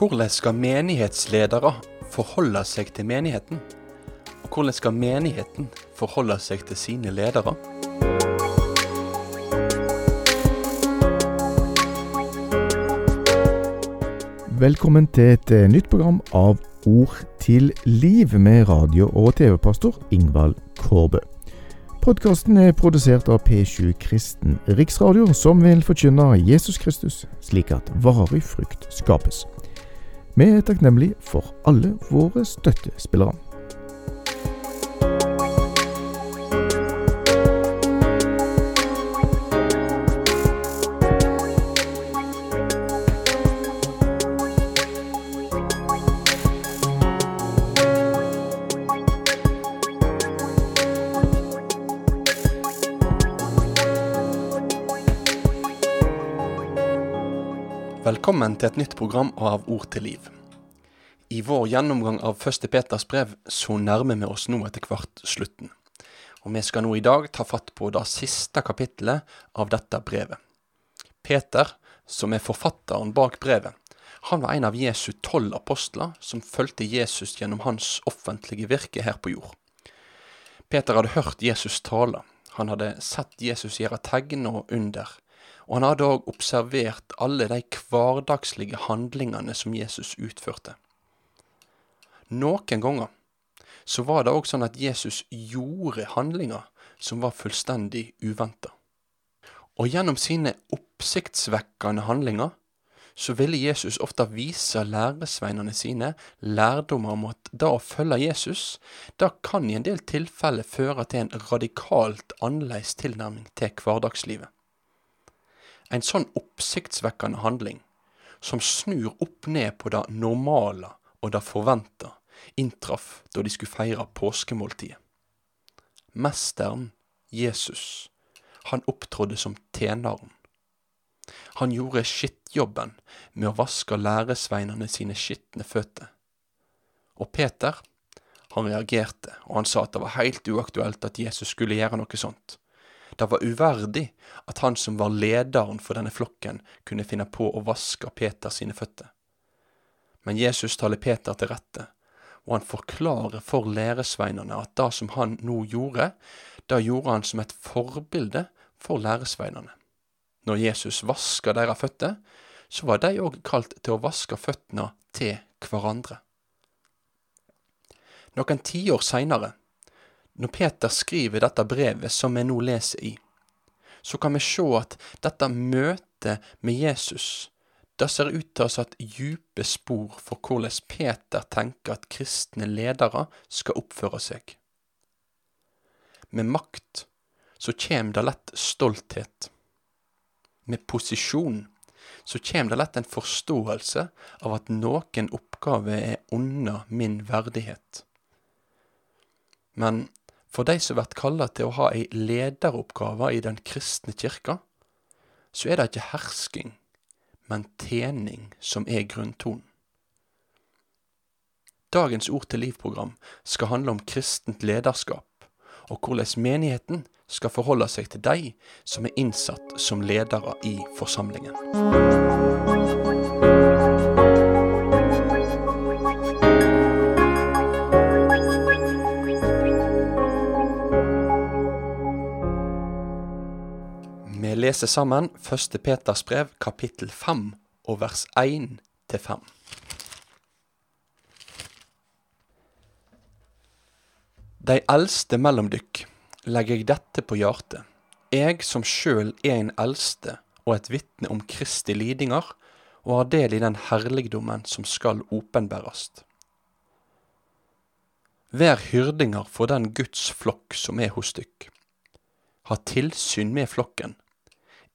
Hvordan skal menighetsledere forholde seg til menigheten? Og hvordan skal menigheten forholde seg til sine ledere? Velkommen til et eh, nytt program av Ord til liv med radio- og TV-pastor Ingvald Kårbø. Podkasten er produsert av P7 Kristen Riksradio, som vil forkynne Jesus Kristus, slik at varig frukt skapes. Vi er takknemlige for alle våre støttespillere. Velkommen til et nytt program av Ord til liv. I vår gjennomgang av første Peters brev så nærmer vi oss nå etter hvert slutten. Og vi skal nå i dag ta fatt på det siste kapittelet av dette brevet. Peter, som er forfatteren bak brevet, han var en av Jesu tolv apostler som fulgte Jesus gjennom hans offentlige virke her på jord. Peter hadde hørt Jesus tale, han hadde sett Jesus gjøre tegn og under, og han hadde òg observert alle de hverdagslige handlingene som Jesus utførte. Noen ganger så var det òg sånn at Jesus gjorde handlinger som var fullstendig uventa. Og gjennom sine oppsiktsvekkende handlinger så ville Jesus ofte vise læresveinene sine lærdommer om at det å følge Jesus, det kan i en del tilfeller føre til en radikalt annerledes tilnærming til hverdagslivet. En sånn oppsiktsvekkende handling, som snur opp ned på det normale og det forventa, inntraff da de skulle feire påskemåltidet. Mesteren, Jesus, han opptrådde som tjeneren. Han gjorde skittjobben med å vaske læresveinene sine skitne føtter. Og Peter, han reagerte, og han sa at det var heilt uaktuelt at Jesus skulle gjøre noe sånt. Det var uverdig at han som var lederen for denne flokken, kunne finne på å vaske Peter sine føtter. Men Jesus taler Peter til rette, og han forklarer for læresveinene at det som han nå gjorde, det gjorde han som et forbilde for læresveinene. Når Jesus vaska deres føtter, så var de òg kalt til å vaske føttene til hverandre. Noen tiår seinere, når Peter skriver dette brevet som vi nå leser i, så kan vi se at dette møtet med Jesus det ser ut til å ha satt djupe spor for hvordan Peter tenker at kristne ledere skal oppføre seg. Med makt så kjem det lett stolthet. Med posisjon så kjem det lett en forståelse av at noen oppgaver er unna min verdighet. Men for de som blir kalla til å ha ei lederoppgave i den kristne kirka, så er det ikke hersking men tjening som er grunntonen. Dagens Ord til liv-program skal handle om kristent lederskap, og hvordan menigheten skal forholde seg til de som er innsatt som ledere i forsamlingen. Vi leser sammen 1. Peters brev, kapittel 5, og vers 1 til 5. De eldste mellom dykk legger jeg dette på hjertet, jeg som sjøl er en eldste og et vitne om Kristi lidinger, og har del i den herligdommen som skal åpenbærast. Vær hyrdinger for den Guds flokk som er hos dykk. Ha tilsyn med flokken,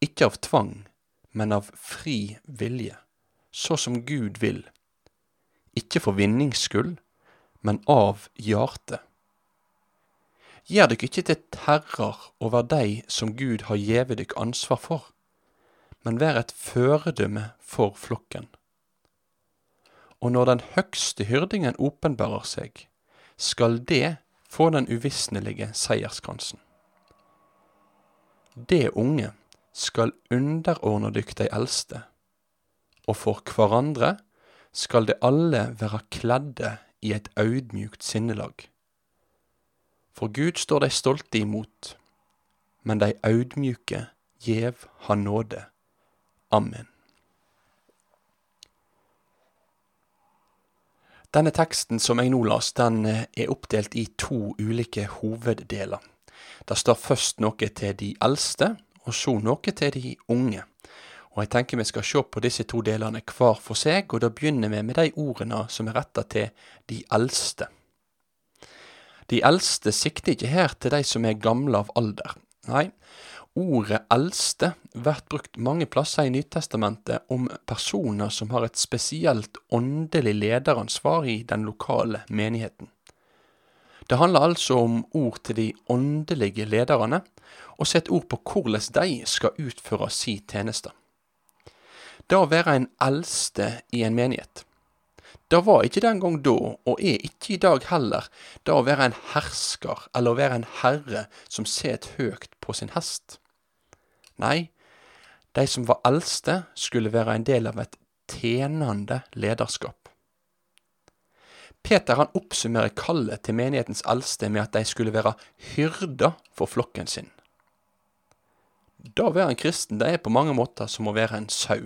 ikke av tvang, men av fri vilje, så som Gud vil, ikke for vinnings skyld, men av hjertet. Gjer dykk ikke til terrer over dei som Gud har gjeve dykk ansvar for, men vær et føredømme for flokken. Og når den høgste hyrdingen åpenbarer seg, skal det få den uvisnelige seierskransen. Det unge skal underordne dykk de eldste, og for hverandre skal de alle være kledde i et audmjukt sinnelag. For Gud står de stolte imot, men de audmjuke gjev han nåde. Amen. Denne teksten som jeg nå las, den eh, er oppdelt i to ulike hoveddeler. Det står først noe til de eldste, og så noe til de unge. Og jeg tenker vi skal se på disse to delene hver for seg, og da begynner vi med de ordene som er retta til de eldste. De eldste sikter ikke her til de som er gamle av alder. Nei, Ordet eldste blir brukt mange plasser i Nytestamentet om personer som har et spesielt åndelig lederansvar i den lokale menigheten. Det handler altså om ord til de åndelige lederne, og sett ord på hvordan de skal utføre si tjeneste. Det å være en eldste i en menighet. Det var ikke den gang da, og er ikke i dag heller, det å være en hersker eller å være en herre som set høyt på sin hest. Nei, de som var eldste, skulle være en del av et tjenende lederskap. Peter han oppsummerer kallet til menighetens eldste med at de skulle være hyrder for flokken sin. Da å være en kristen det er på mange måter som å være en sau.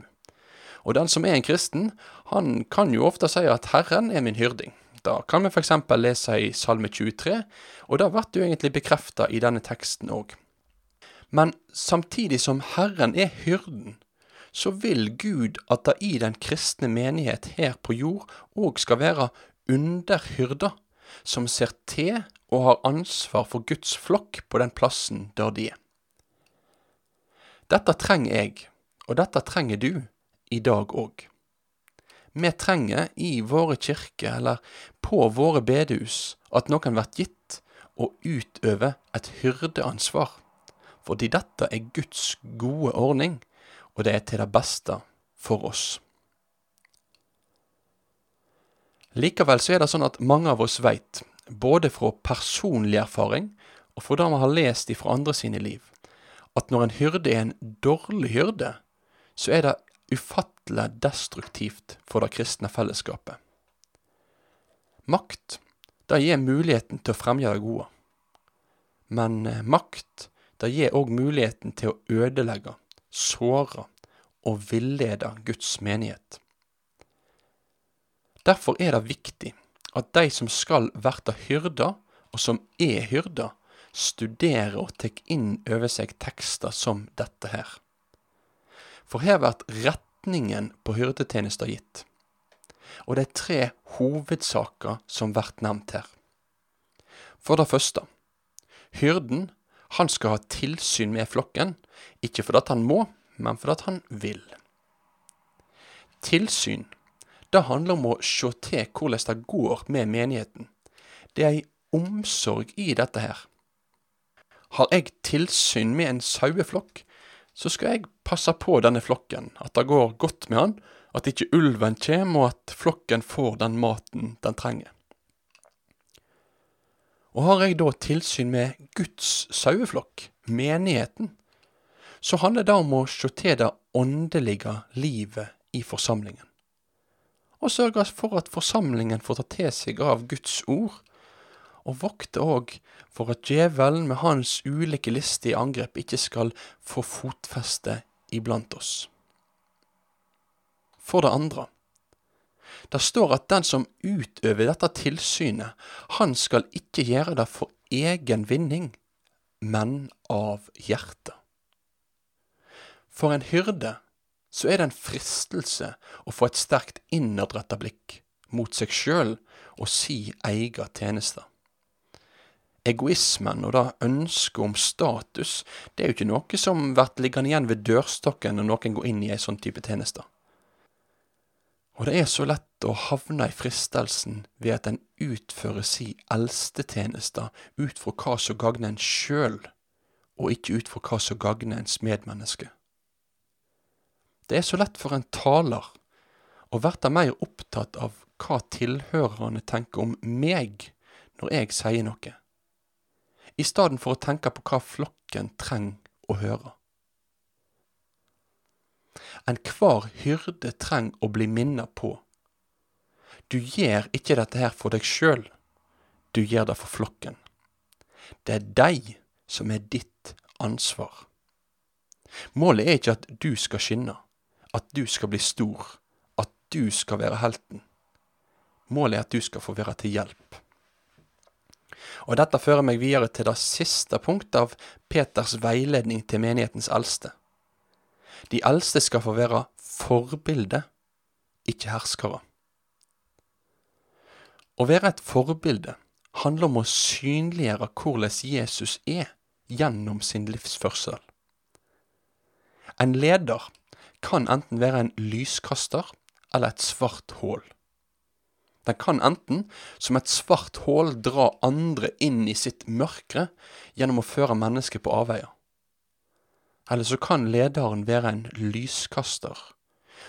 Og den som er en kristen, han kan jo ofte si at Herren er min hyrding. Da kan vi f.eks. lese i Salme 23, og det blir jo egentlig bekrefta i denne teksten òg. Men samtidig som Herren er hyrden, så vil Gud at det i den kristne menighet her på jord òg skal være underhyrder som ser til og har ansvar for Guds flokk på den plassen der de er. Dette trenger jeg, og dette trenger du, i dag òg. Vi trenger i våre kirker eller på våre bedehus at noen blir gitt å utøve et hyrdeansvar fordi dette er Guds gode ordning, og det er til det beste for oss. Likevel så er det sånn at mange av oss veit, både fra personlig erfaring og fra det vi har lest ifra andre sine liv, at når en hyrde er en dårlig hyrde, så er det ufattelig destruktivt for det kristne fellesskapet. Makt, det gir muligheten til å fremje det gode. Men eh, makt, det gir òg muligheten til å ødelegge, såre og villede Guds menighet. Derfor er det viktig at de som skal verta hyrder, og som er hyrder, studerer og tar inn over seg tekster som dette her. For her blir retningen på hyrdetjenesta gitt. Og det er tre hovedsaker som blir nevnt her. For det første, hyrden han skal ha tilsyn med flokken, ikke fordi han må, men fordi han vil. Tilsyn, det handler om å se til hvordan det går med menigheten. Det er ei omsorg i dette her. Har jeg tilsyn med en saueflokk, så skal jeg passe på denne flokken, at det går godt med han, at ikke ulven kommer, og at flokken får den maten den trenger. Og har jeg da tilsyn med Guds saueflokk, menigheten, så handler det om å se til det åndelige livet i forsamlingen. Og sørge for at forsamlingen får ta til seg av Guds ord, og vokte òg for at djevelen med hans ulike listige angrep ikke skal få fotfeste iblant oss. For det andre, det står at den som utøver dette tilsynet, han skal ikke gjøre det for egen vinning, men av hjertet. For en hyrde så er det en fristelse å få et sterkt innadretta blikk mot seg sjøl og si eiga tjeneste. Egoismen og det ønsket om status, det er jo ikke noe som blir liggende igjen ved dørstokken når noen går inn i ei sånn type tjeneste. Og det er så lett å havne i fristelsen ved at en utfører si eldstetjeneste ut fra hva som gagner en sjøl, og ikke ut fra hva som gagner ens medmenneske. Det er så lett for en taler å verte mer opptatt av hva tilhørerne tenker om meg når jeg sier noe, i stedet for å tenke på hva flokken trenger å høre. enhver hyrde trenger å bli minnet på. Du gjør ikke dette her for deg sjøl, du gjør det for flokken. Det er deg som er ditt ansvar. Målet er ikke at du skal skinne, at du skal bli stor, at du skal være helten. Målet er at du skal få være til hjelp. Og Dette fører meg videre til det siste punktet av Peters veiledning til menighetens eldste. De eldste skal få være forbilde, ikke herskere. Å være et forbilde handler om å synliggjøre hvordan Jesus er gjennom sin livsførsel. En leder kan enten være en lyskaster eller et svart hull. Den kan enten, som et svart hull, dra andre inn i sitt mørke gjennom å føre mennesket på avveier. Eller så kan lederen være en lyskaster,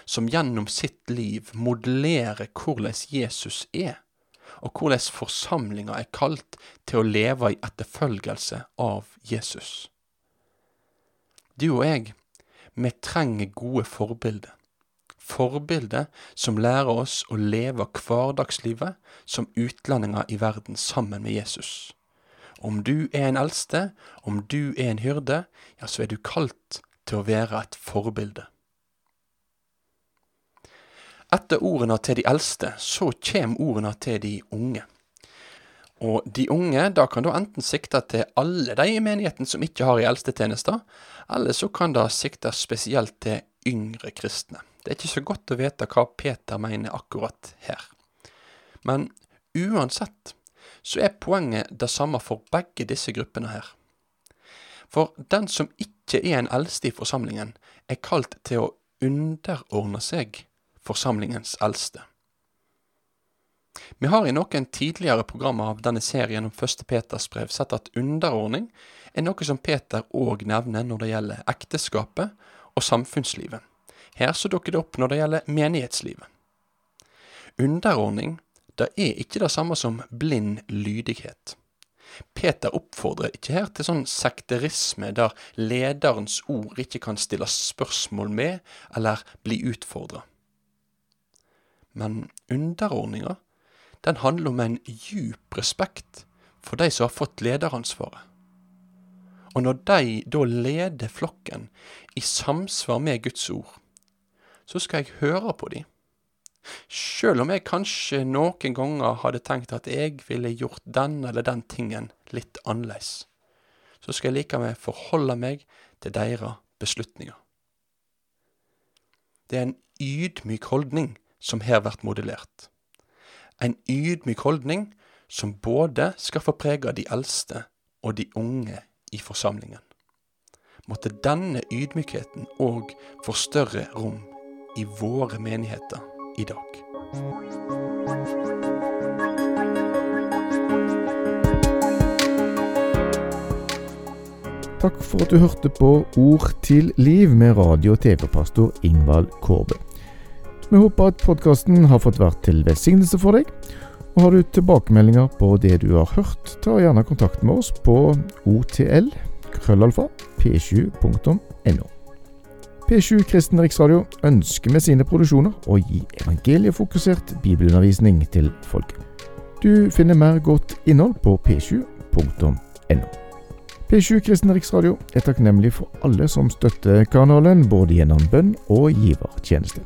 som gjennom sitt liv modellerer hvordan Jesus er, og hvordan forsamlinga er kalt til å leve i etterfølgelse av Jesus. Du og jeg, vi trenger gode forbilder. Forbilder som lærer oss å leve hverdagslivet som utlendinger i verden sammen med Jesus. Om du er en eldste, om du er en hyrde, ja, så er du kalt til å være et forbilde. Etter ordene til de eldste, så kommer ordene til de unge. Og de unge, da kan da enten sikte til alle de i menigheten som ikke har i eldstetjenester, eller så kan det sikte spesielt til yngre kristne. Det er ikke så godt å vite hva Peter mener akkurat her. Men uansett så er poenget det samme for begge disse gruppene her. For den som ikke er en eldste i forsamlingen, er kalt til å underordne seg forsamlingens eldste. Vi har i noen tidligere programmer av denne serien om første Peters brev sett at underordning er noe som Peter òg nevner når det gjelder ekteskapet og samfunnslivet. Her så dukker det opp når det gjelder menighetslivet. Underordning det er ikke det samme som blind lydighet. Peter oppfordrer ikke her til sånn sekterisme der lederens ord ikke kan stilles spørsmål med eller bli utfordra. Men underordninga, den handler om en djup respekt for de som har fått lederansvaret. Og når de da leder flokken i samsvar med Guds ord, så skal jeg høre på dem Sjøl om jeg kanskje noen ganger hadde tenkt at jeg ville gjort den eller den tingen litt annerledes, så skal jeg likevel forholde meg til deres beslutninger. Det er en ydmyk holdning som her blir modellert. En ydmyk holdning som både skal få prege de eldste og de unge i forsamlingen. Måtte denne ydmykheten òg få større rom i våre menigheter i dag. Takk for at du hørte på Ord til liv med radio- og TV-pastor Ingvald Kårbe. Vi håper at podkasten har fått vært til velsignelse for deg. Og Har du tilbakemeldinger på det du har hørt, ta gjerne kontakt med oss på otl krøllalfa p7.no. P7 Kristen Riksradio ønsker med sine produksjoner å gi evangeliefokusert bibelundervisning til folket. Du finner mer godt innhold på p7.no. P7 Kristen Riksradio er takknemlig for alle som støtter kanalen, både gjennom bønn og givertjeneste.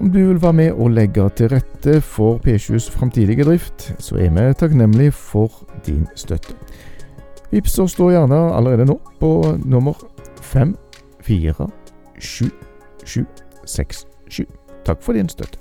Om du vil være med og legge til rette for P7s framtidige drift, så er vi takknemlig for din støtte. Vips oss da gjerne allerede nå på nummer fem fire 7767. Takk for din støtte.